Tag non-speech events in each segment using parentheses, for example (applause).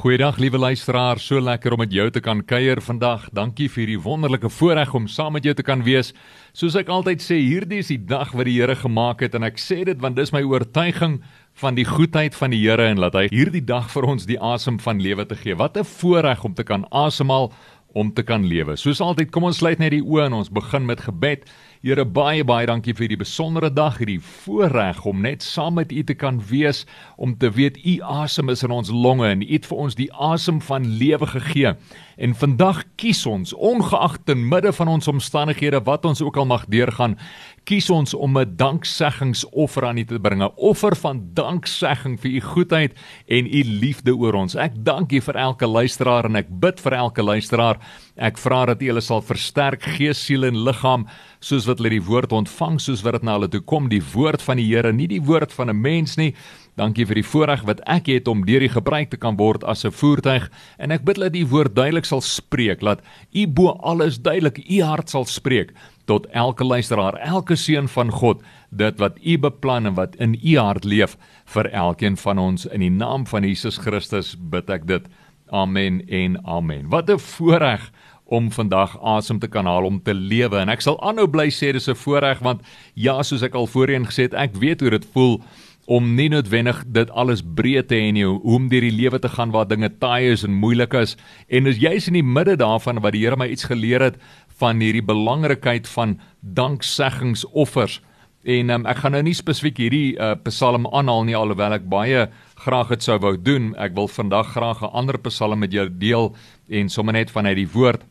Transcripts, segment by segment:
Goeiedag liewe luisteraar, so lekker om met jou te kan kuier vandag. Dankie vir die wonderlike voorreg om saam met jou te kan wees. Soos ek altyd sê, hierdie is die dag wat die Here gemaak het en ek sê dit want dis my oortuiging van die goedheid van die Here en laat hy hierdie dag vir ons die asem van lewe te gee. Wat 'n voorreg om te kan asemhaal om te kan lewe. Soos altyd, kom ons sluit net die oë en ons begin met gebed. Here baie baie dankie vir die besondere dag, hierdie voorreg om net saam met U te kan wees, om te weet U asem is in ons longe en U het vir ons die asem van lewe gegee. En vandag kies ons, ongeag te midde van ons omstandighede wat ons ook al mag deurgaan, kies ons om 'n dankseggingoffer aan U te bring, 'n offer van danksegging vir U goedheid en U liefde oor ons. Ek dank U vir elke luisteraar en ek bid vir elke luisteraar. Ek vra dat U hulle sal versterk gees, siel en liggaam soos wat hulle die woord ontvang soos wat dit na hulle toe kom die woord van die Here nie die woord van 'n mens nie. Dankie vir die voorreg wat ek het om deur die gebruik te kan word as 'n voertuig. En ek bid dat die woord duidelik sal spreek laat u bo alles duidelik u hart sal spreek tot elke luisteraar elke seun van God dit wat u beplan en wat in u hart leef vir elkeen van ons. In die naam van Jesus Christus bid ek dit. Amen en amen. Wat 'n voorreg om vandag asem te kan haal om te lewe. En ek sal aanhou bly sê dis 'n voorreg want ja soos ek al voorheen gesê het ek weet hoe dit voel om nie noodwendig dit alles breed te hê nie hoe om deur die lewe te gaan waar dinge taai is en moeilik is. En is juis in die midde daarvan wat die Here my iets geleer het van hierdie belangrikheid van dankseggingoffers en um, ek gaan nou nie spesifiek hierdie uh, psalm aanhaal nie alhoewel ek baie graag dit sou wou doen. Ek wil vandag graag 'n ander psalm met jou deel en sommer net vanuit die woord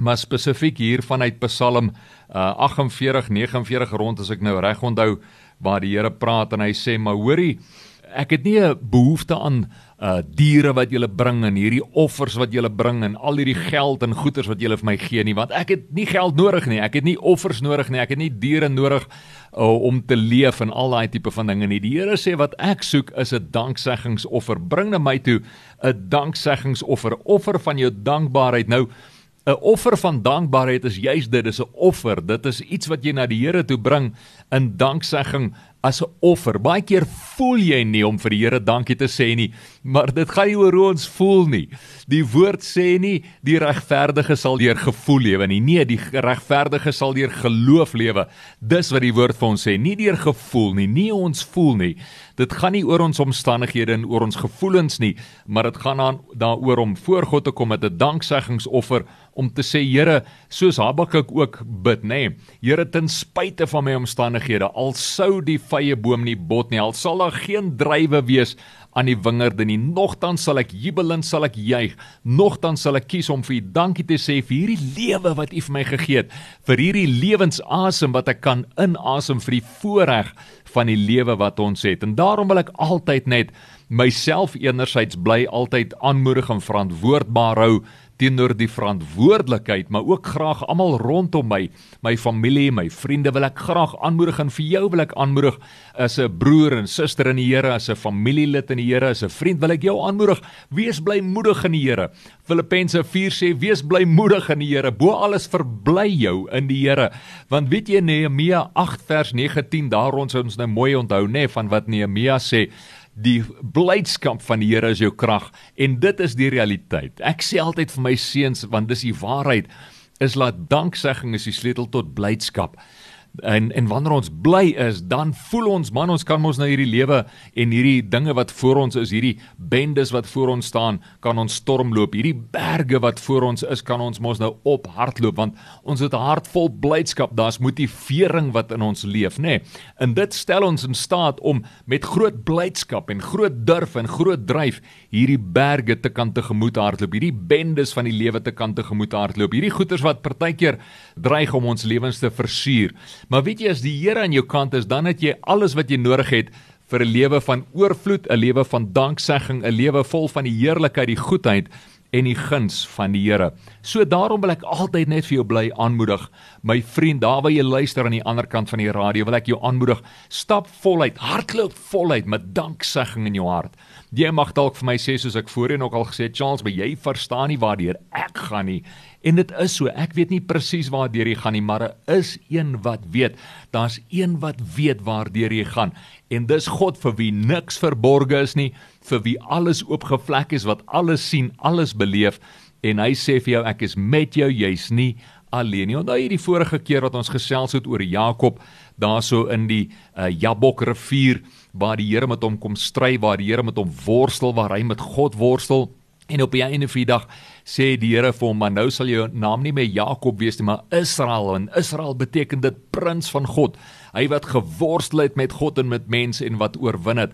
maar spesifiek hier vanuit Psalm uh, 48 49 rond as ek nou reg onthou waar die Here praat en hy sê maar hoorie ek het nie 'n behoefte aan uh diere wat julle bring en hierdie offers wat julle bring en al hierdie geld en goederes wat julle vir my gee nie want ek het nie geld nodig nie. Ek het nie offers nodig nie. Ek het nie diere nodig uh, om te leef en al daai tipe van dinge nie. Die Here sê wat ek soek is 'n dankseggingoffer. Bring na my toe 'n dankseggingoffer. Offer van jou dankbaarheid. Nou 'n offer van dankbaarheid is juis dit, dis 'n offer. Dit is iets wat jy na die Here toe bring in danksegging as 'n offer. Baie keer voel jy nie om vir die Here dankie te sê nie, maar dit gaan nie oor hoe ons voel nie. Die woord sê nie die regverdige sal deur gevoel lewe nie. Nee, die regverdige sal deur geloof lewe. Dis wat die woord vir ons sê, nie deur gevoel nie, nie ons voel nie. Dit gaan nie oor ons omstandighede en oor ons gevoelens nie, maar dit gaan aan daaroor om voor God te kom met 'n dankseggingoffer om te sê Here, soos Habakuk ook bid, nê. Nee, Here, ten spyte van my omstandighede, al sou die vye boom nie bot nie, al sal daar geen druiwe wees aan die wingerde nie. Nogtans sal ek jubelend sal ek juig. Nogtans sal ek kies om vir U dankie te sê vir hierdie lewe wat U vir my gegee het, vir hierdie lewensasem wat ek kan inasem vir die voorreg van die lewe wat ons het. En daarom wil ek altyd net myself enerzijds bly altyd aanmoedig en verantwoordbaar hou teenoor die verantwoordelikheid, maar ook graag almal rondom my, my familie, my vriende wil ek graag aanmoedig en vir jou wil ek aanmoedig as 'n broer en suster in die Here, as 'n familielid in die Here, as 'n vriend wil ek jou aanmoedig, wees blymoedig in die Here. Filippense 4 sê wees blymoedig in die Here, bo alles verbly jou in die Here. Want weet jy Nehemia 8 vers 19 daar ons ons nou mooi onthou nê nee, van wat Nehemia sê die blydskap van die Here is jou krag en dit is die realiteit. Ek sê altyd vir my seuns want dis die waarheid is laat danksegging is die sleutel tot blydskap. En en wanneer ons bly is, dan voel ons man ons kan mos nou hierdie lewe en hierdie dinge wat voor ons is, hierdie bendes wat voor ons staan, kan ons stormloop. Hierdie berge wat voor ons is, kan ons mos nou op hardloop want ons het 'n hart vol blydskap. Daar's motivering wat in ons leef, nê? Nee. En dit stel ons in staat om met groot blydskap en groot durf en groot dryf hierdie berge te kan tegemoet hardloop. Hierdie bendes van die lewe te kan tegemoet hardloop. Hierdie goeters wat partykeer dreig om ons lewens te versuur. Maar weet jy as die Here aan jou kant is, dan het jy alles wat jy nodig het vir 'n lewe van oorvloed, 'n lewe van danksegging, 'n lewe vol van die heerlikheid, die goedheid en die guns van die Here. So daarom wil ek altyd net vir jou bly aanmoedig, my vriend, daar waar jy luister aan die ander kant van die radio, wil ek jou aanmoedig, stap voluit, hardloop voluit met danksegging in jou hart. Jy mag dalk vir my sê soos ek voorheen ook al gesê het, Charles, maar jy verstaan nie waardeur ek gaan nie. En dit is so, ek weet nie presies waardeur jy gaan nie, maar daar is een wat weet. Daar's een wat weet waardeur jy gaan. En dis God vir wie niks verborge is nie, vir wie alles oopgevlek is, wat alles sien, alles beleef en hy sê vir jou ek is met jou, jy's nie alleen nie. Onthou jy die vorige keer wat ons gesels het oor Jakob daarso in die uh, Jabok rivier waar die Here met hom kom stry, waar die Here met hom worstel, waar hy met God worstel. En op die einde van die dag sê die Here vir hom, "Maar nou sal jou naam nie meer Jakob wees nie, maar Israel." En Israel beteken dit prins van God. Hy wat geworstel het met God en met mense en wat oorwin het.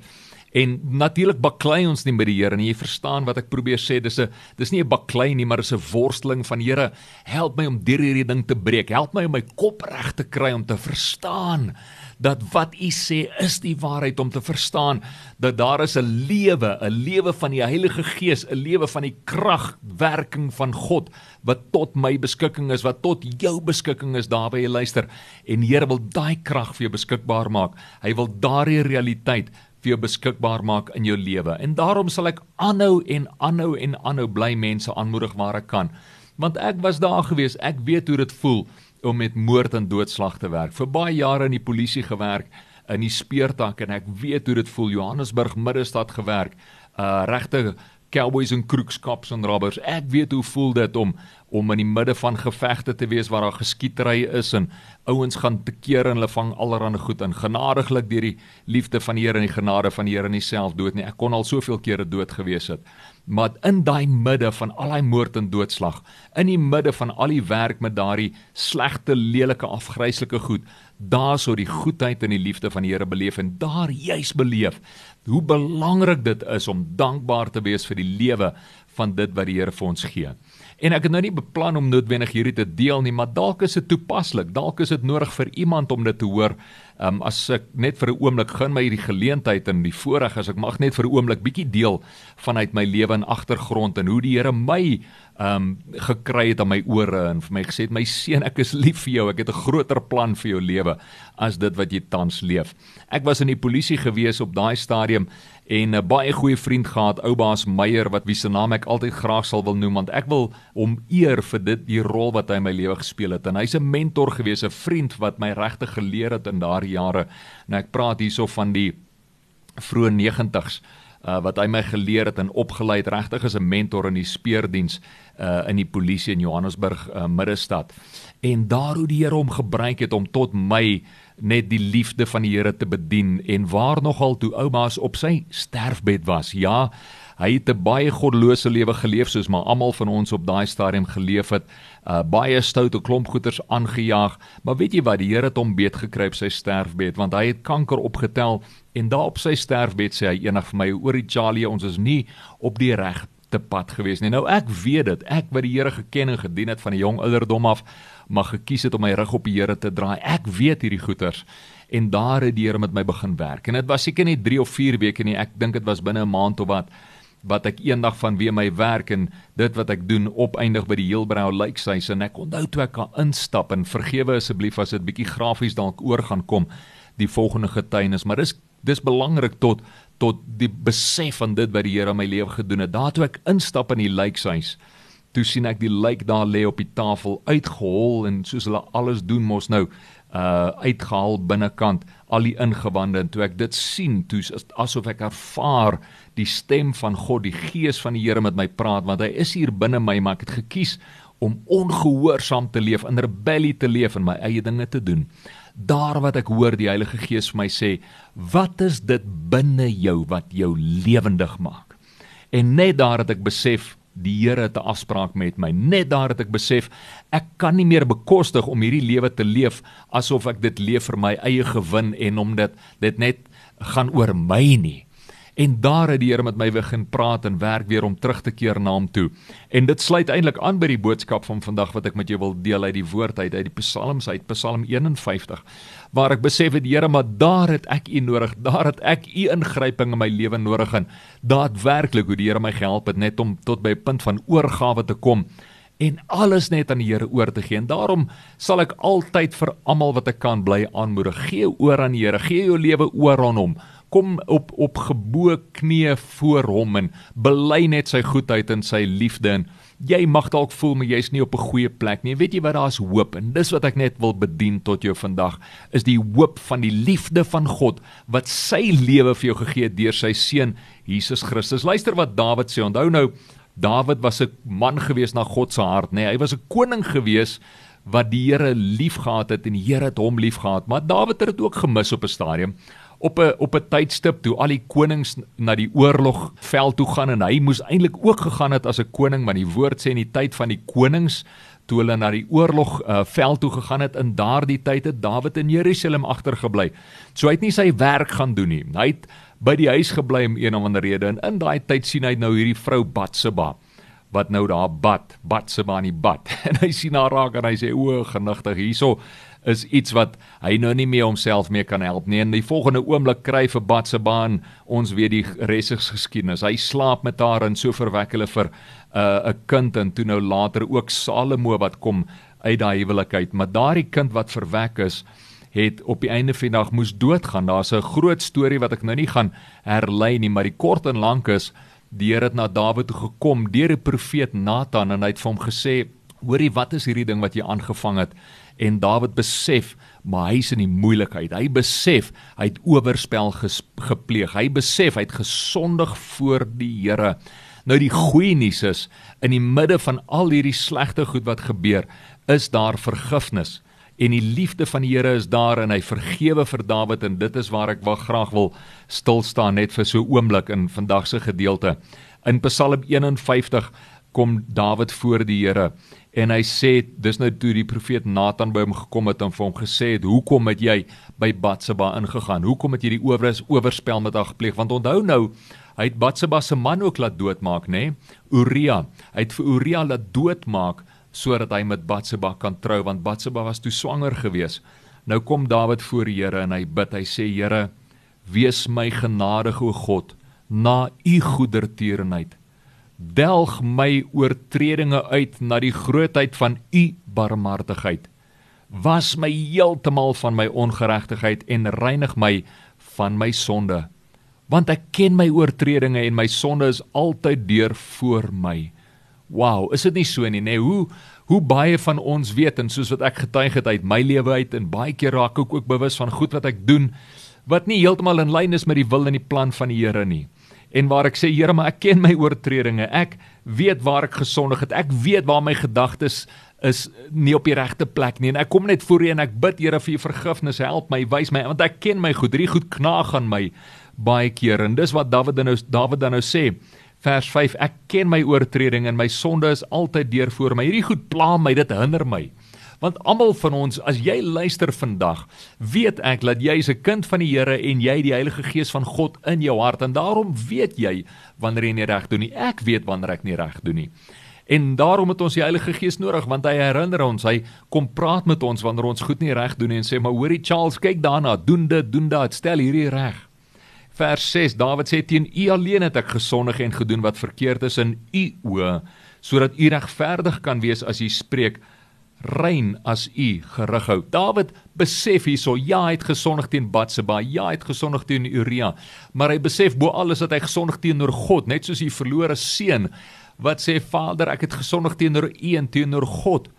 En natuurlik baklei ons nie met die Here nie. Jy verstaan wat ek probeer sê. Dis 'n dis nie 'n baklei nie, maar dis 'n worsteling van Here. Help my om deur hierdie ding te breek. Help my om my kop reg te kry om te verstaan dat wat U sê is die waarheid om te verstaan dat daar is 'n lewe, 'n lewe van die Heilige Gees, 'n lewe van die kragwerking van God wat tot my beskikking is, wat tot jou beskikking is daar waar jy luister. En Here wil daai krag vir jou beskikbaar maak. Hy wil daardie realiteit vir jou beskikbaar maak in jou lewe. En daarom sal ek aanhou en aanhou en aanhou bly mense aanmoedig waar ek kan. Want ek was daar gewees, ek weet hoe dit voel om met moord en doodslag te werk. Vir baie jare in die polisie gewerk in die speurtak en ek weet hoe dit voel Johannesburg middestad gewerk. Uh regte cowboys en kroekskaps en robbers. Ek weet hoe voel dit om om in die midde van gevegte te wees waar daar geskietery is en ouens gaan te keer en hulle vang allerlei goed en genadiglik deur die liefde van die Here en die genade van die Here nie self dood nie. Ek kon al soveel kere dood gewees het. Maar in daai midde van al daai moord en doodslag, in die midde van al die werk met daardie slegte, lelike, afgryslike goed, daar sou die goedheid en die liefde van die Here beleef en daar juis beleef hoe belangrik dit is om dankbaar te wees vir die lewe van dit wat die Here vir ons gee. En ek het nou nie beplan om noodwendig hierdie te deel nie, maar dalk is dit toepaslik. Dalk is dit nodig vir iemand om dit te hoor. Ehm um, as ek net vir 'n oomblik gun my hierdie geleentheid en die voorreg as ek mag net vir 'n oomblik bietjie deel vanuit my lewe en agtergrond en hoe die Here my ehm um, gekry het aan my ore en vir my gesê het my seun ek is lief vir jou ek het 'n groter plan vir jou lewe as dit wat jy tans leef. Ek was in die polisie gewees op daai stadium en 'n baie goeie vriend gehad, ou baas Meyer wat wie se naam ek altyd graag sal wil noem want ek wil hom eer vir dit die rol wat hy in my lewe gespeel het en hy's 'n mentor gewees, 'n vriend wat my regtig geleer het in daardie jare. Nou ek praat hierso van die vroeë 90s uh, wat hy my geleer het en opgelei het regtig as 'n mentor in die speurdiens uh, in die polisie in Johannesburg uh, middestad. En daar hoe die Here hom gebruik het om tot my net die liefde van die Here te bedien en waar nogal toe ouma's op sy sterfbed was. Ja, hy het 'n baie goddelose lewe geleef soos maar almal van ons op daai stadium geleef het. Uh baie stoute klomp goeters aangejaag, maar weet jy wat, die Here het hom beet gekry op sy sterfbed want hy het kanker opgetel en daar op sy sterfbed sê hy eendag vir my oor Charlie, ons is nie op die regte pad gewees nie. Nou ek weet dit, ek wat die Here geken en gedien het van 'n jong ouderdom af maar gekies het om my rug op die Here te draai. Ek weet hierdie goeters en daar het die Here met my begin werk. En dit was seker nie 3 of 4 weke nie. Ek dink dit was binne 'n maand of wat wat ek eendag van weer my werk en dit wat ek doen opeindig by die Heelbrau Lakeside en ek onthou toe ek kan instap en vergewe asseblief as dit bietjie grafies dalk oor gaan kom die volgende getuienis maar dis dis belangrik tot tot die besef van dit wat die Here in my lewe gedoen het. Daar toe ek instap in die Lakeside toe sien ek die lijk daar lê op die tafel uitgehol en soos hulle alles doen mos nou uh uitgehaal binnekant al die ingewande en toe ek dit sien toe asof ek ervaar die stem van God die gees van die Here met my praat want hy is hier binne my maar ek het gekies om ongehoorsaam te leef in rebellie te leef en my eie dinge te doen daar wat ek hoor die Heilige Gees vir my sê wat is dit binne jou wat jou lewendig maak en net daar het ek besef die Here het 'n afspraak met my. Net daar het ek besef ek kan nie meer bekostig om hierdie lewe te leef asof ek dit leef vir my eie gewin en om dit dit net gaan oor my nie. En daar het die Here met my begin praat en werk weer om terug te keer na hom toe. En dit sluit eintlik aan by die boodskap van vandag wat ek met jou wil deel uit die woord uit uit die Psalms uit Psalm 51 waar ek besef het Here maar daar het ek u nodig. Daar het ek u ingryping in my lewe nodig en daadwerklik hoe die Here my gehelp het net om tot by 'n punt van oorgawe te kom en alles net aan die Here oor te gee. En daarom sal ek altyd vir almal wat ek kan bly aanmoedig. Gee oor aan die Here. Gee jou lewe oor aan hom kom op op gebo knieë voor hom en bely net sy goedheid en sy liefde en jy mag dalk voel maar jy's nie op 'n goeie plek nie. Weet jy wat daar's hoop en dis wat ek net wil bedien tot jou vandag is die hoop van die liefde van God wat sy lewe vir jou gegee het deur sy seun Jesus Christus. Luister wat Dawid sê. Onthou nou Dawid was 'n man gewees na God se hart, nê. Nee, hy was 'n koning gewees wat die Here liefgehad het en die Here het hom liefgehad. Maar Dawid het dit ook gemis op 'n stadium op 'n op 'n tydstip toe al die konings na die oorlogveld toe gaan en hy moes eintlik ook gegaan het as 'n koning want die woord sê in die tyd van die konings toe hulle na die oorlog uh, veld toe gegaan het in daardie tyd het Dawid in Jerusalem agtergebly. So hy het nie sy werk gaan doen nie. Hy het by die huis gebly om een of ander rede en in daai tyd sien hy nou hierdie vrou Batseba wat nou daar bad, Batseba in die bad. (laughs) En hy sien haar raak en hy sê o, genigtig hierso is iets wat hy nou nie meer homself mee kan help nie. In die volgende oomblik kry vir Batsebaan ons weer die resigs geskiedenis. Hy slaap met haar en so verwek hulle vir 'n uh, 'n kind en toe nou later ook Salomo wat kom uit daai huwelikheid. Maar daardie kind wat verwek is het op die einde van die dag moes doodgaan. Daar's 'n groot storie wat ek nou nie gaan herlei nie, maar die kort en lank is die Here het na Dawid toe gekom deur die profeet Nathan en hy het vir hom gesê: "Hoorie, wat is hierdie ding wat jy aangevang het?" En Dawid besef maar hy's in die moeilikheid. Hy besef hy het oorspel gepleeg. Hy besef hy het gesondig voor die Here. Nou die goeie nuus is in die midde van al hierdie slegte goed wat gebeur, is daar vergifnis en die liefde van die Here is daar en hy vergewe vir Dawid en dit is waar ek wel graag wil stil staan net vir so 'n oomblik in vandag se gedeelte. In Psalm 51 kom Dawid voor die Here en hy sê dis nou toe die profeet Nathan by hom gekom het en vir hom gesê het hoekom het jy by Batseba ingegaan? Hoekom het jy die oorwys oorspel met haar gepleeg? Want onthou nou hy het Batseba se man ook laat doodmaak nê? Nee? Uria hy het vir Uria laat doodmaak sodat hy met Batseba kan trou want Batseba was toe swanger gewees. Nou kom Dawid voor die Here en hy bid. Hy sê Here wees my genadig o God na u goedertierenheid delg my oortredinge uit na die grootheid van u barmhartigheid. Was my heeltemal van my ongeregtigheid en reinig my van my sonde. Want ek ken my oortredinge en my sonde is altyd deur voor my. Wow is dit nie so nie nê? Nee, hoe hoe baie van ons weet en soos wat ek getuig het uit my lewe uit en baie keer raak ek ook bewus van goed wat ek doen wat nie heeltemal in lyn is met die wil en die plan van die Here nie en waar ek sê Here, maar ek ken my oortredinge. Ek weet waar ek gesondig het. Ek weet waar my gedagtes is nie op die regte plek nie. En ek kom net voor U en ek bid Here vir U vergifnis. Help my, wys my want ek ken my goed. Hierdie goed knaag aan my baie keer. En dis wat Dawid dan nou Dawid dan nou sê. Vers 5: Ek ken my oortreding en my sonde is altyd deur voor my. Hierdie goed pla my, dit hinder my. Want almal van ons, as jy luister vandag, weet ek dat jy is 'n kind van die Here en jy die Heilige Gees van God in jou hart en daarom weet jy wanneer jy nie reg doen nie. Ek weet wanneer ek nie reg doen nie. En daarom het ons die Heilige Gees nodig want hy herinner ons, hy kom praat met ons wanneer ons goed nie reg doen nie en sê maar hoorie Charles, kyk daarna, doen dit, doen dat, stel hierdie reg. Vers 6. Dawid sê teen U alleen het ek gesondig en gedoen wat verkeerd is in U oë, sodat U regverdig kan wees as U spreek rein as u gerig hou. Dawid besef hierso, ja, hy het gesondig teen Batseba, ja, hy het gesondig teen Uria, maar hy besef bo alles dat hy gesondig teenoor God, net soos die verlore seun wat sê Vader, ek het gesondig teenoor u en teenoor God.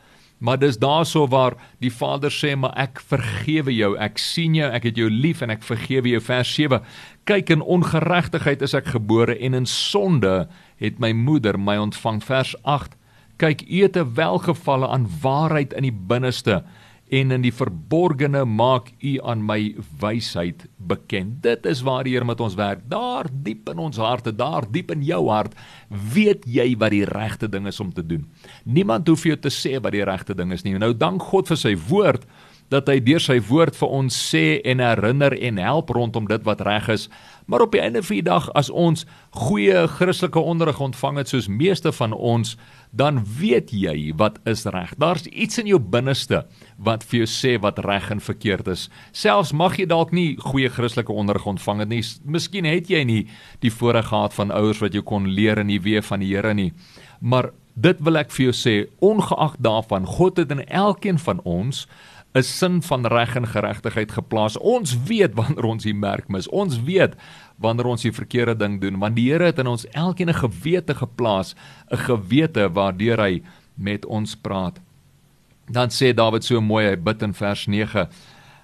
Maar dis daarso waar die Vader sê, maar ek vergewe jou. Ek sien jou, ek het jou lief en ek vergewe jou. Vers 7. Kyk in ongeregtigheid is ek gebore en in sonde het my moeder my ontvang. Vers 8 kyk u het 'n welgevalle aan waarheid in die binneste en in die verborgene maak u aan my wysheid bekend. Dit is waar die Here met ons werk. Daar diep in ons harte, daar diep in jou hart, weet jy wat die regte ding is om te doen. Niemand hoef jou te sê wat die regte ding is nie. Nou dank God vir sy woord dat hy deur sy woord vir ons sê en herinner en help rondom dit wat reg is. Maar op die einde van die dag as ons goeie Christelike onderrig ontvang het soos meeste van ons, dan weet jy wat is reg. Daar's iets in jou binneste wat vir jou sê wat reg en verkeerd is. Selfs mag jy dalk nie goeie Christelike onderrig ontvang het nie. Miskien het jy nie die voorreg gehad van ouers wat jou kon leer in die weë van die Here nie. Maar dit wil ek vir jou sê, ongeag daarvan, God het in elkeen van ons 'n sin van reg en geregtigheid geplaas. Ons weet wanneer ons die merk mis. Ons weet wanneer ons die verkeerde ding doen, want die Here het in ons elkeen 'n gewete geplaas, 'n gewete waardeur hy met ons praat. Dan sê Dawid so mooi, hy bid in vers 9.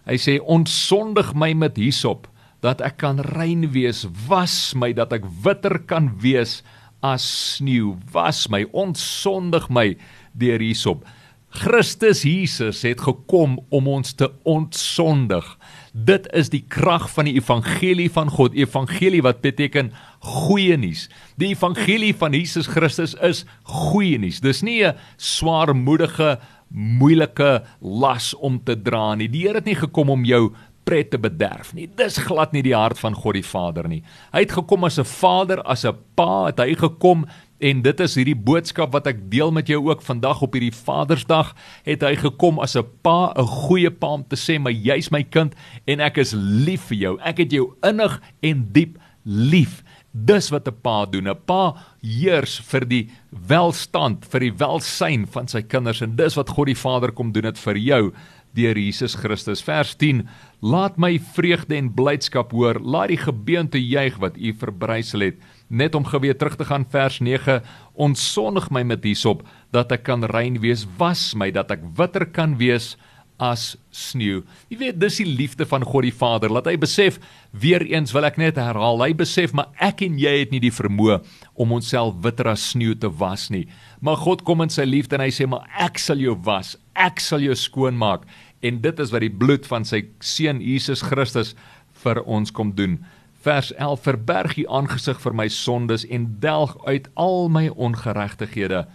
Hy sê ontsondig my met hisop dat ek kan rein wees, was my dat ek witter kan wees as sneeu, was my, ontsondig my deur hisop. Christus Jesus het gekom om ons te ontsondig. Dit is die krag van die evangelie van God, evangelie wat beteken goeie nuus. Die evangelie van Jesus Christus is goeie nuus. Dis nie 'n swaarmoedige, moeilike las om te dra nie. Die Here het nie gekom om jou pret te bederf nie. Dis glad nie die hart van God die Vader nie. Hy het gekom as 'n Vader, as 'n Pa, het hy gekom En dit is hierdie boodskap wat ek deel met jou ook vandag op hierdie Vadersdag. Het hy gekom as 'n pa, 'n goeie pa om te sê, "Maar jy's my kind en ek is lief vir jou. Ek het jou innig en diep lief." Dis wat 'n pa doen. 'n Pa heers vir die welstand, vir die welsyn van sy kinders en dis wat God die Vader kom doen dit vir jou deur Jesus Christus. Vers 10: Laat my vreugde en blydskap hoor. Laat die gebeente juig wat U verbrysel het net om geweet terug te gaan vers 9 onsonnig my met hierop dat ek kan rein wees was my dat ek witter kan wees as sneeu. Jy weet dis die liefde van God die Vader. Laat hy besef weer eens wil ek net herhaal. Hy besef maar ek en jy het nie die vermoë om onsself witter as sneeu te was nie. Maar God kom in sy liefde en hy sê maar ek sal jou was. Ek sal jou skoon maak. En dit is wat die bloed van sy seun Jesus Christus vir ons kom doen. Vers 11: Verberg U aangesig vir my sondes en delg uit al my ongeregtighede.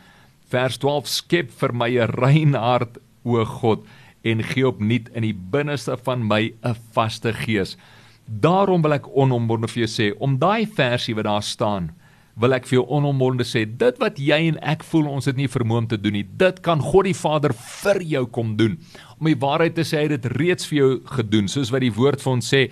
Vers 12: Skep vir my 'n rein hart, o God, en gee opnuut in die binneste van my 'n vaste gees. Daarom wil ek onomwonde vir jou sê, om daai versie wat daar staan, wil ek vir jou onomwonde sê, dit wat jy en ek voel ons het nie vermoë om te doen nie, dit kan God die Vader vir jou kom doen. Om die waarheid te sê, hy het dit reeds vir jou gedoen, soos wat die woord vir ons sê,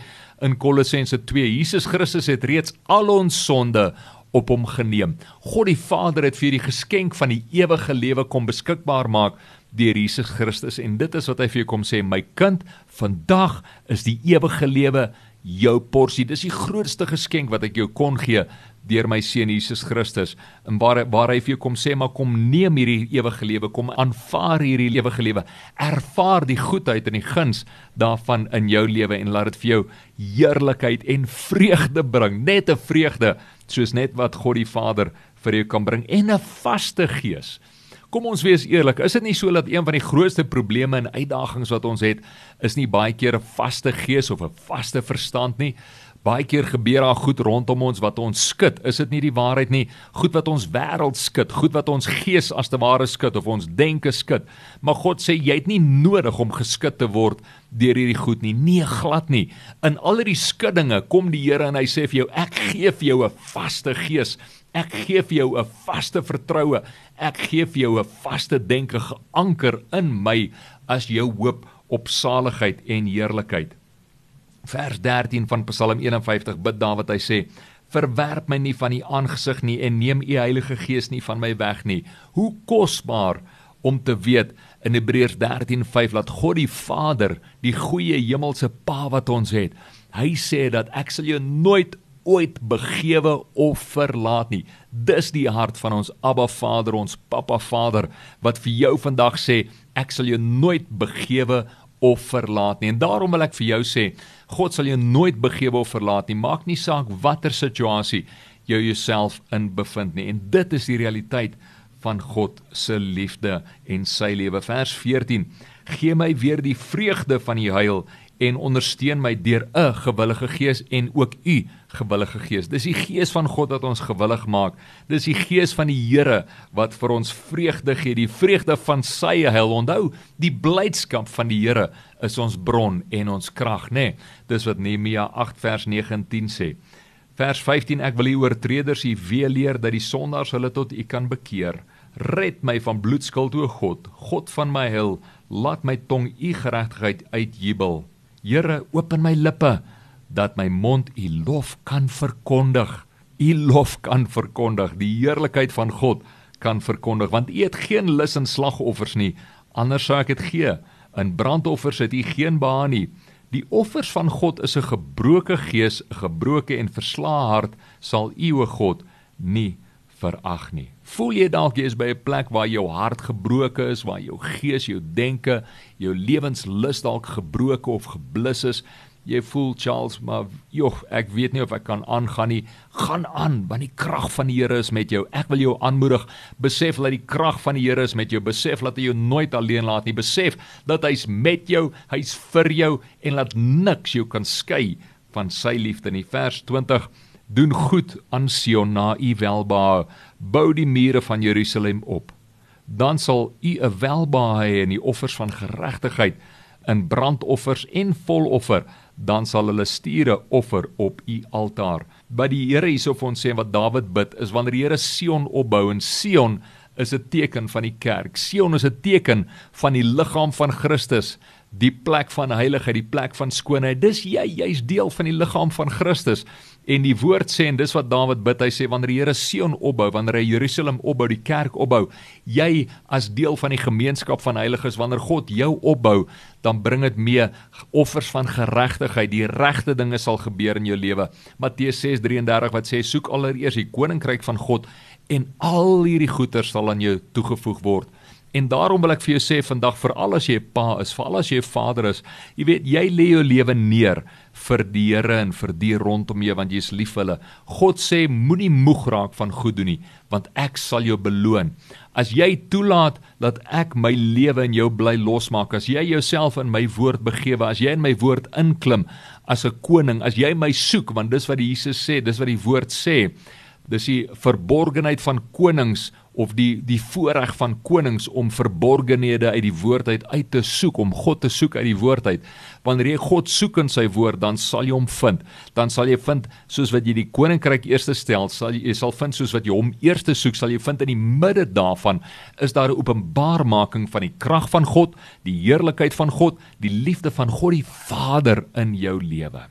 in Kolossense 2. Jesus Christus het reeds al ons sonde op hom geneem. God die Vader het vir die geskenk van die ewige lewe kom beskikbaar maak deur Jesus Christus en dit is wat hy vir jou kom sê, my kind, vandag is die ewige lewe jou porsie. Dis die grootste geskenk wat ek jou kon gee deur my seun Jesus Christus. En waar waar hy vir jou kom sê maar kom neem hierdie ewige lewe, kom aanvaar hierdie ewige lewe. Ervaar die goedheid en die guns daarvan in jou lewe en laat dit vir jou heerlikheid en vreugde bring. Net 'n vreugde soos net wat God die Vader vir jou kan bring en 'n vaste gees. Kom ons wees eerlik, is dit nie so dat een van die grootste probleme en uitdagings wat ons het, is nie baie keer 'n vaste gees of 'n vaste verstand nie, Baie keer gebeur daar goed rondom ons wat ons skud. Is dit nie die waarheid nie? Goed wat ons wêreld skud, goed wat ons gees as te ware skud of ons denke skud. Maar God sê jy het nie nodig om geskud te word deur hierdie goed nie. Nee, glad nie. In al hierdie skuddinge kom die Here en hy sê vir jou, ek gee vir jou 'n vaste gees. Ek gee vir jou 'n vaste vertroue. Ek gee vir jou 'n vaste denke geanker in my as jou hoop op saligheid en heerlikheid. Vers 13 van Psalm 51 bid Dawid hy sê verwerp my nie van u aangesig nie en neem u Heilige Gees nie van my weg nie. Hoe kosbaar om te weet in Hebreërs 13:5 dat God die Vader die goeie hemelse Pa wat ons het hy sê dat ek sal jou nooit ooit begewe of verlaat nie dis die hart van ons Abba Vader ons Pappa Vader wat vir jou vandag sê ek sal jou nooit begewe of verlaat nie en daarom wil ek vir jou sê God sal jou nooit begewe of verlaat nie. Maak nie saak watter situasie jy jouself in bevind nie. En dit is die realiteit van God se liefde en sy lewe. Vers 14: Gee my weer die vreugde van die heil en ondersteun my deur 'n gewillige gees en ook u gewillige gees. Dis die gees van God wat ons gewillig maak. Dis die gees van die Here wat vir ons vreugde gee, die vreugde van sy heil. Onthou, die blydskap van die Here is ons bron en ons krag, nê? Nee, dis wat Nehemia 8 vers 9 en 10 sê. Vers 15 Ek wil die oortreders u weer leer dat die sondaars hulle tot u kan bekeer. Red my van bloedskuld o God, God van my heil. Laat my tong u geregtigheid uitjubel. Here, open my lippe dat my mond u lof kan verkondig. U lof kan verkondig, die heerlikheid van God kan verkondig want u het geen lus in slagoffers nie, anders sou ek dit gee. In brandoffers het U geen behaag nie. Die offers van God is 'n gebroke gees, 'n gebroke en verslae hart sal U o God nie verag nie. Voel jy dalk jy is by 'n plek waar jou hart gebroke is, waar jou gees, jou denke, jou lewenslus dalk gebroke of geblus is? Jy voel Charles, maar joh, ek weet nie of ek kan aangaan nie. Gaan aan, want die krag van die Here is met jou. Ek wil jou aanmoedig, besef dat die krag van die Here is met jou. Besef dat hy jou nooit alleen laat nie. Besef dat hy's met jou, hy's vir jou en laat niks jou kan skei van sy liefde nie. Vers 20 Doen goed aan Sion na u welbehae. Bou die mure van Jerusalem op. Dan sal u 'n welbehae hê in die offers van geregtigheid, in brandoffers en voloffer. Dan sal hulle stiere offer op u altaar. By die Here hierso vir ons sê wat Dawid bid is wanneer die Here Sion opbou en Sion is 'n teken van die kerk. Sion is 'n teken van die liggaam van Christus die plek van heiligheid, die plek van skoonheid. Dis jy, jy's deel van die liggaam van Christus. En die woord sê en dis wat Dawid bid, hy sê wanneer die Here Sion opbou, wanneer hy Jerusalem opbou, die kerk opbou, jy as deel van die gemeenskap van heiliges, wanneer God jou opbou, dan bring dit mee offers van geregtigheid. Die regte dinge sal gebeur in jou lewe. Matteus 6:33 wat sê soek allereers die koninkryk van God en al hierdie goeder sal aan jou toegevoeg word. En daarom wil ek vir jou sê vandag vir al as jy 'n pa is, vir al as jy 'n vader is, jy weet jy lê jou lewe neer vir die Here en vir die rondom jou want jy is lief vir hulle. God sê moenie moeg raak van goed doen nie, want ek sal jou beloon. As jy toelaat dat ek my lewe in jou bly losmaak, as jy jouself in my woord begewe, as jy in my woord inklim as 'n koning, as jy my soek, want dis wat Jesus sê, dis wat die woord sê. Dis die verborgenheid van konings of die die voorreg van konings om verborgenhede uit die woord uit uit te soek om God te soek uit die woord uit. Wanneer jy God soek in sy woord dan sal jy hom vind. Dan sal jy vind soos wat jy die koninkryk eerste stel sal jy, jy sal vind soos wat jy hom eerste soek sal jy vind in die midde daarvan is daar 'n openbarmaking van die krag van God die heerlikheid van God die liefde van God die Vader in jou lewe.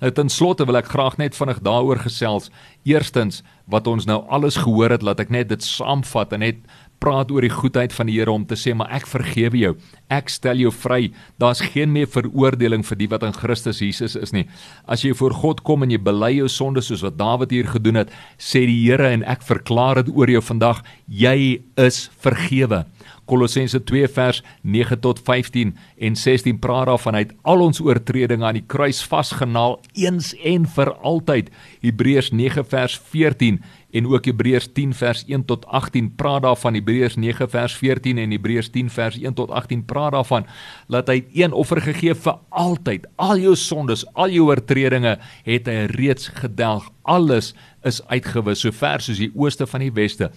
Nou ten slotte wil ek graag net vinnig daaroor gesels. Eerstens wat ons nou alles gehoor het, laat ek net dit saamvat en net praat oor die goedheid van die Here om te sê maar ek vergewe jou. Ek stel jou vry. Daar's geen meer veroordeling vir die wat in Christus Jesus is nie. As jy voor God kom en jy bely jou sondes soos wat Dawid hier gedoen het, sê die Here en ek verklaar dit oor jou vandag, jy is vergewe. Kolossense 2 vers 9 tot 15 en 16 praat daarvan uit al ons oortredinge aan die kruis vasgenaal eens en vir altyd. Hebreërs 9 vers 14 en ook Hebreërs 10 vers 1 tot 18 praat daarvan. Hebreërs 9 vers 14 en Hebreërs 10 vers 1 tot 18 praat daarvan dat hy een offer gegee vir altyd. Al jou sondes al jou oortredinge het hy reeds gedelg. Alles is uitgewis so ver soos die ooste van die weste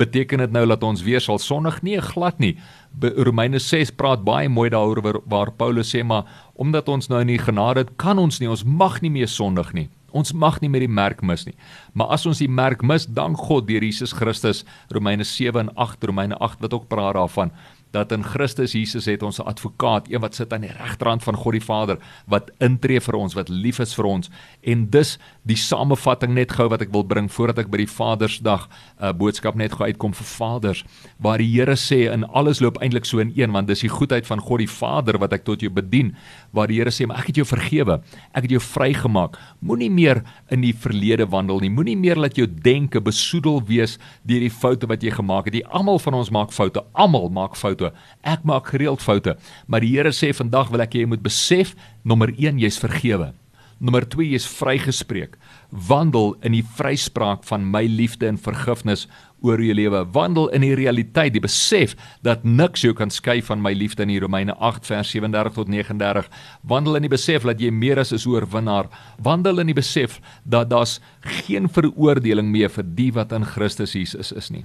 beteken dit nou dat ons weer sal sondig nie glad nie Romeine 6 praat baie mooi daaroor waar, waar Paulus sê maar omdat ons nou in die genade het kan ons nie ons mag nie meer sondig nie Ons mag nie meer die merk mis nie. Maar as ons die merk mis, dank God deur Jesus Christus. Romeine 7 en 8, Romeine 8 wat ook praat daarvan dat in Christus Jesus het ons 'n advokaat, een wat sit aan die regterhand van God die Vader, wat intree vir ons, wat lief is vir ons. En dus die samevatting net gou wat ek wil bring voordat ek by die Vadersdag 'n uh, boodskap net gou uitkom vir vaders, waar die Here sê in alles loop eintlik so in een, want dis die goedheid van God die Vader wat ek tot jou bedien, waar die Here sê, "Maar ek het jou vergewe. Ek het jou vrygemaak. Moenie meer in die verlede wandel nie. Moenie meer laat jou denke besoedel wees deur die foute wat jy gemaak het. Die almal van ons maak foute. Almal maak foute. Ek maak gereeld foute, maar die Here sê vandag wil ek hê jy moet besef nommer 1 jy's vergewe. Nommer 2 jy's vrygespreek. Wandel in die vryspraak van my liefde en vergifnis oor jou lewe. Wandel in die realiteit, die besef dat niks jou kan skei van my liefde in Romeine 8 vers 37 tot 39. Wandel in die besef dat jy meer as 'n oorwinnaar. Wandel in die besef dat daar's geen veroordeling meer vir die wat in Christus Jesus is nie.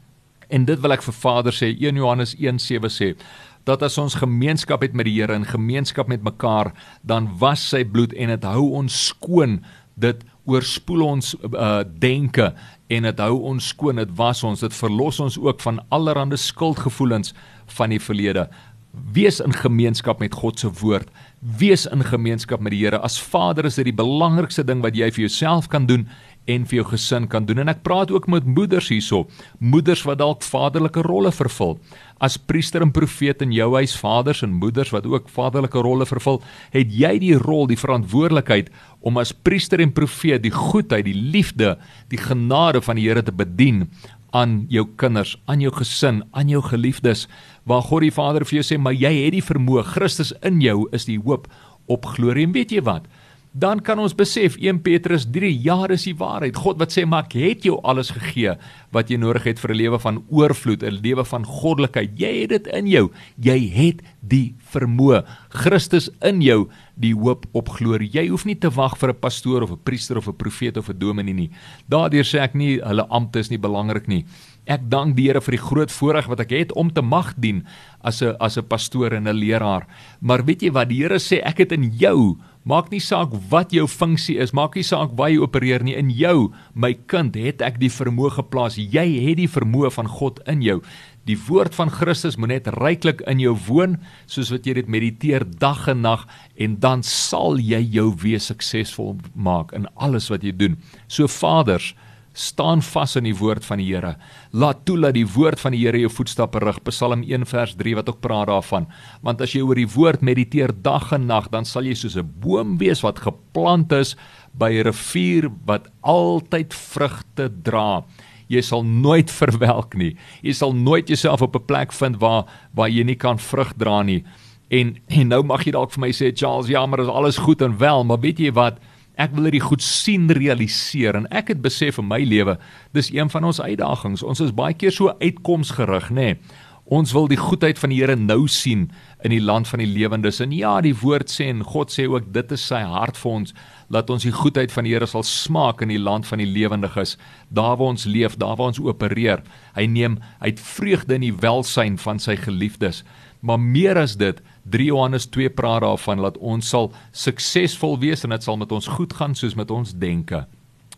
En dit wil ek vir Vader sê 1 Johannes 1:7 sê dat as ons gemeenskap het met die Here en gemeenskap met mekaar, dan was sy bloed en dit hou ons skoon. Dit oorspoel ons uh, denke en dit hou ons skoon. Dit was ons, dit verlos ons ook van allerlei skuldgevoelens van die verlede. Wees in gemeenskap met God se woord. Wees in gemeenskap met die Here. As Vader is dit die belangrikste ding wat jy vir jouself kan doen en vir jou gesin kan doen. En ek praat ook met moeders hierso, moeders wat dalk vaderlike rolle vervul. As priester en profeet in jou huis, vaders en moeders wat ook vaderlike rolle vervul, het jy die rol, die verantwoordelikheid om as priester en profeet die goedheid, die liefde, die genade van die Here te bedien aan jou kinders, aan jou gesin, aan jou geliefdes. Waar God die Vader vir jou sê, "Maar jy het die vermoë, Christus in jou is die hoop op glorie." En weet jy wat? Dan kan ons besef 1 Petrus 3 jaar is die waarheid. God wat sê maar ek het jou alles gegee wat jy nodig het vir 'n lewe van oorvloed, 'n lewe van goddelikheid. Jy het dit in jou. Jy het die vermoë. Christus in jou, die hoop op glorie. Jy hoef nie te wag vir 'n pastoor of 'n priester of 'n profeet of 'n dominee nie. Daardeur sê ek nie hulle amptes is nie belangrik nie. Ek dank die Here vir die groot voorreg wat ek het om te mag dien as 'n as 'n pastoor en 'n leraar. Maar weet jy wat die Here sê ek het in jou Maak nie saak wat jou funksie is, maak nie saak waar jy opereer nie. In jou, my kind, het ek die vermoë geplaas. Jy het die vermoë van God in jou. Die woord van Christus moet net ryklik in jou woon, soos wat jy dit mediteer dag en nag en dan sal jy jou wees suksesvol maak in alles wat jy doen. So Vaders, staan vas in die woord van die Here. Laat toe dat die woord van die Here jou voetstappe rig. Psalm 1 vers 3 wat ook praat daarvan. Want as jy oor die woord mediteer dag en nag, dan sal jy soos 'n boom wees wat geplant is by 'n rivier wat altyd vrugte dra. Jy sal nooit (laughs) verwelk nie. Jy sal nooit jouself op 'n plek vind waar waar jy nie kan vrug dra nie. En en nou mag jy dalk vir my sê Charles, ja, maar is alles goed en wel, maar weet jy wat? Ek wil dit goed sien realiseer en ek het besef in my lewe, dis een van ons uitdagings. Ons is baie keer so uitkomsgerig, nê. Nee. Ons wil die goedheid van die Here nou sien in die land van die lewendes. En ja, die woord sê en God sê ook dit is sy hart vir ons dat ons die goedheid van die Here sal smaak in die land van die lewendiges, daar waar ons leef, daar waar ons opereer. Hy neem uit vreugde in die welsyn van sy geliefdes. Maar meer as dit, 3 Johannes 2 praat daarvan dat ons sal suksesvol wees en dit sal met ons goed gaan soos met ons denke.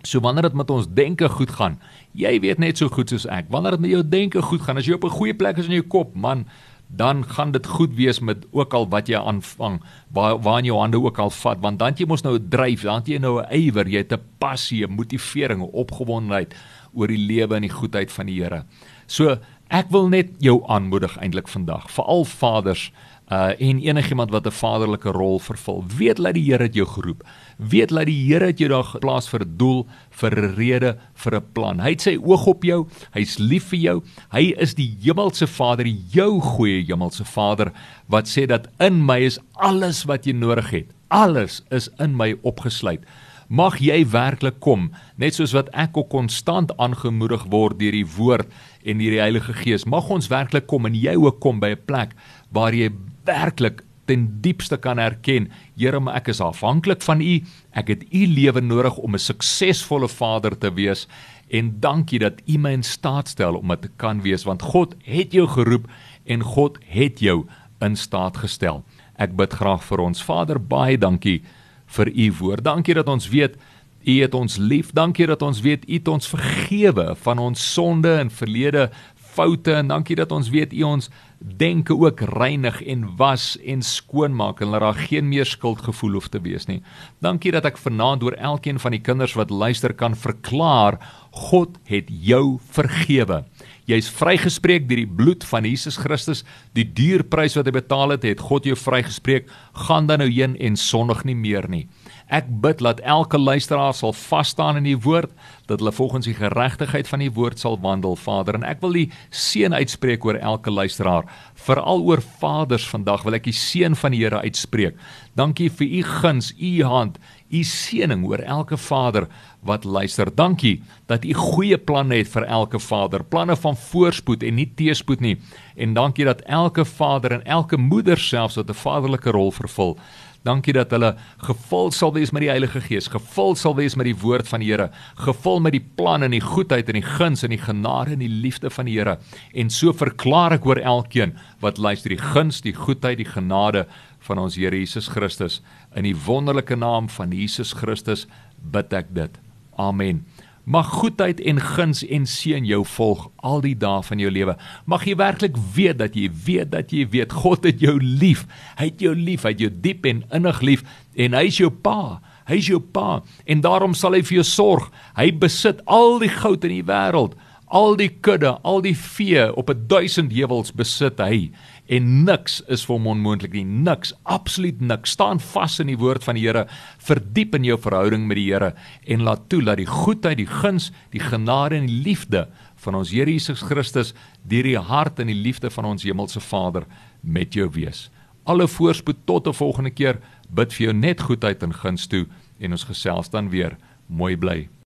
So wanneer dit met ons denke goed gaan, jy weet net so goed soos ek, wanneer dit met jou denke goed gaan, as jy op 'n goeie plek is in jou kop, man, dan gaan dit goed wees met ook al wat jy aanvang, waar waar jou hande ook al vat, want dan jy mos nou 'n dryf, dan jy nou 'n ywer, jy het 'n passie, 'n motivering, 'n opgewondenheid oor die lewe en die goedheid van die Here. So ek wil net jou aanmoedig eintlik vandag, veral vaders uh en enigiemand wat 'n vaderlike rol vervul. Weet dat die Here het jou geroep. Weet dat die Here het jou daar geplaas vir 'n doel, vir 'n rede, vir 'n plan. Hy het sy oog op jou. Hy's lief vir jou. Hy is die hemelse Vader, jou goeie hemelse Vader wat sê dat in my is alles wat jy nodig het. Alles is in my opgesluit. Mag jy werklik kom, net soos wat ek ook konstant aangemoedig word deur die woord en deur die Heilige Gees. Mag ons werklik kom en jy ook kom by 'n plek waar jy werklik ten diepste kan erken, Here, maar ek is afhanklik van U. Ek het U lewe nodig om 'n suksesvolle vader te wees en dankie dat U my in staat stel om dit te kan wees want God het jou geroep en God het jou in staat gestel. Ek bid graag vir ons Vader, baie dankie vir U woord. Dankie dat ons weet U het ons lief. Dankie dat ons weet U het ons vergewe van ons sonde en verlede foute en dankie dat ons weet U ons denke ook reinig en was en skoonmaak en laat daar geen meer skuldgevoel hoef te wees nie. Dankie dat ek vanaand deur elkeen van die kinders wat luister kan verklaar God het jou vergewe. Jy's vrygespreek deur die bloed van Jesus Christus, die duur prys wat hy betaal het, het God jou vrygespreek. Gaan dan nou heen en sondig nie meer nie. Ek bid dat elke luisteraar sal vas staan in die woord, dat hulle volgens die geregtigheid van die woord sal wandel, Vader. En ek wil die seën uitspreek oor elke luisteraar, veral oor vaders vandag wil ek die seën van die Here uitspreek. Dankie vir u guns, u hand, u seëning oor elke vader wat luister. Dankie dat u goeie planne het vir elke vader, planne van voorspoed en nie teëspoed nie. En dankie dat elke vader en elke moeder selfs wat 'n vaderlike rol vervul, Dankie dat hulle gevul sal wees met die Heilige Gees, gevul sal wees met die woord van die Here, gevul met die plan en die goedheid en die guns en die genade en die liefde van die Here. En so verklaar ek oor elkeen wat luister die guns, die goedheid, die genade van ons Here Jesus Christus in die wonderlike naam van Jesus Christus bid ek dit. Amen. Mag goedheid en guns en seën jou volg al die dae van jou lewe. Mag jy werklik weet dat jy weet dat jy weet God het jou lief. Hy het jou lief, hy het jou diep en innig lief en hy is jou pa. Hy is jou pa en daarom sal hy vir jou sorg. Hy besit al die goud in die wêreld, al die kudde, al die vee op 'n duisend heuwels besit hy en niks is vir hom onmoontlik nie. Niks, absoluut niks. Staan vas in die woord van die Here, verdiep in jou verhouding met die Here en laat toe dat die goedheid, die guns, die genade en die liefde van ons Here Jesus Christus deur die hart en die liefde van ons hemelse Vader met jou wees. Alle voorspoed tot 'n volgende keer. Bid vir jou net goedheid en guns toe en ons gesels dan weer. Mooi bly.